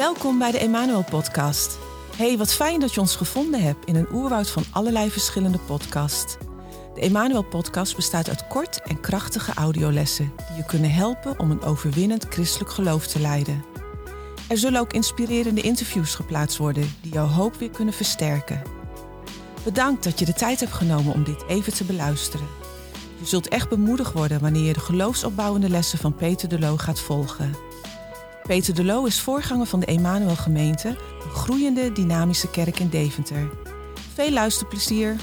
Welkom bij de Emanuel Podcast. Hey, wat fijn dat je ons gevonden hebt in een oerwoud van allerlei verschillende podcasts. De Emanuel Podcast bestaat uit kort en krachtige audiolessen die je kunnen helpen om een overwinnend christelijk geloof te leiden. Er zullen ook inspirerende interviews geplaatst worden die jouw hoop weer kunnen versterken. Bedankt dat je de tijd hebt genomen om dit even te beluisteren. Je zult echt bemoedigd worden wanneer je de geloofsopbouwende lessen van Peter de Loo gaat volgen. Peter de Loo is voorganger van de Emanuel Gemeente, een groeiende dynamische kerk in Deventer. Veel luisterplezier!